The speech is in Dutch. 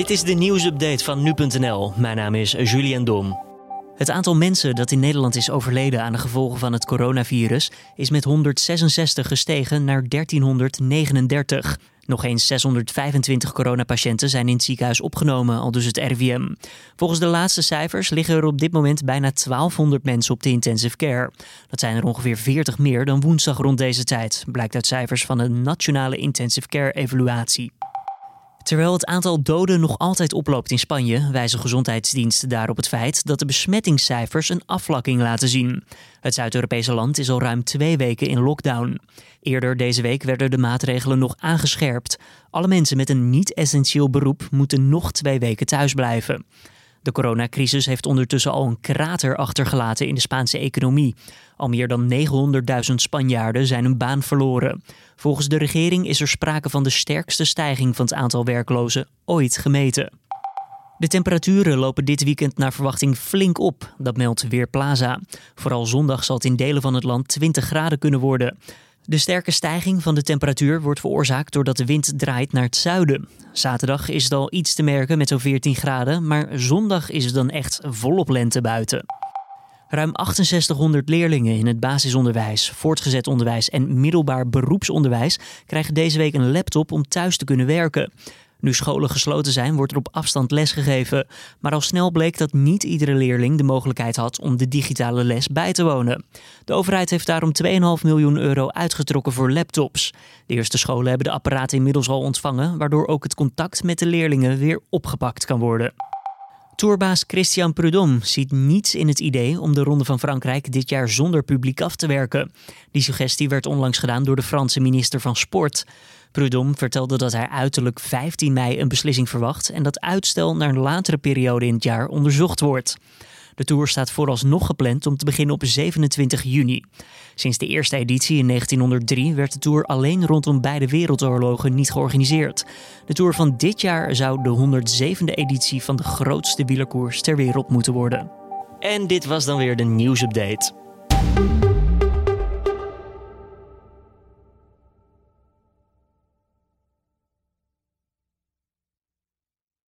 Dit is de nieuwsupdate van nu.nl. Mijn naam is Julian Dom. Het aantal mensen dat in Nederland is overleden aan de gevolgen van het coronavirus is met 166 gestegen naar 1339. Nog eens 625 coronapatiënten zijn in het ziekenhuis opgenomen, al dus het RIVM. Volgens de laatste cijfers liggen er op dit moment bijna 1200 mensen op de intensive care. Dat zijn er ongeveer 40 meer dan woensdag rond deze tijd, blijkt uit cijfers van de Nationale Intensive Care Evaluatie. Terwijl het aantal doden nog altijd oploopt in Spanje, wijzen gezondheidsdiensten daarop het feit dat de besmettingscijfers een afvlakking laten zien. Het Zuid-Europese land is al ruim twee weken in lockdown. Eerder deze week werden de maatregelen nog aangescherpt. Alle mensen met een niet-essentieel beroep moeten nog twee weken thuis blijven. De coronacrisis heeft ondertussen al een krater achtergelaten in de Spaanse economie. Al meer dan 900.000 Spanjaarden zijn hun baan verloren. Volgens de regering is er sprake van de sterkste stijging van het aantal werklozen ooit gemeten. De temperaturen lopen dit weekend naar verwachting flink op, dat meldt Weerplaza. Vooral zondag zal het in delen van het land 20 graden kunnen worden. De sterke stijging van de temperatuur wordt veroorzaakt doordat de wind draait naar het zuiden. Zaterdag is het al iets te merken met zo'n 14 graden, maar zondag is het dan echt volop lente buiten. Ruim 6800 leerlingen in het basisonderwijs, voortgezet onderwijs en middelbaar beroepsonderwijs krijgen deze week een laptop om thuis te kunnen werken. Nu scholen gesloten zijn, wordt er op afstand lesgegeven. Maar al snel bleek dat niet iedere leerling de mogelijkheid had om de digitale les bij te wonen. De overheid heeft daarom 2,5 miljoen euro uitgetrokken voor laptops. De eerste scholen hebben de apparaten inmiddels al ontvangen, waardoor ook het contact met de leerlingen weer opgepakt kan worden. Tourbaas Christian Prudhomme ziet niets in het idee om de Ronde van Frankrijk dit jaar zonder publiek af te werken. Die suggestie werd onlangs gedaan door de Franse minister van Sport. Prudhomme vertelde dat hij uiterlijk 15 mei een beslissing verwacht en dat uitstel naar een latere periode in het jaar onderzocht wordt. De tour staat vooralsnog gepland om te beginnen op 27 juni. Sinds de eerste editie in 1903 werd de tour alleen rondom beide wereldoorlogen niet georganiseerd. De tour van dit jaar zou de 107e editie van de grootste wielerkoers ter wereld moeten worden. En dit was dan weer de nieuwsupdate.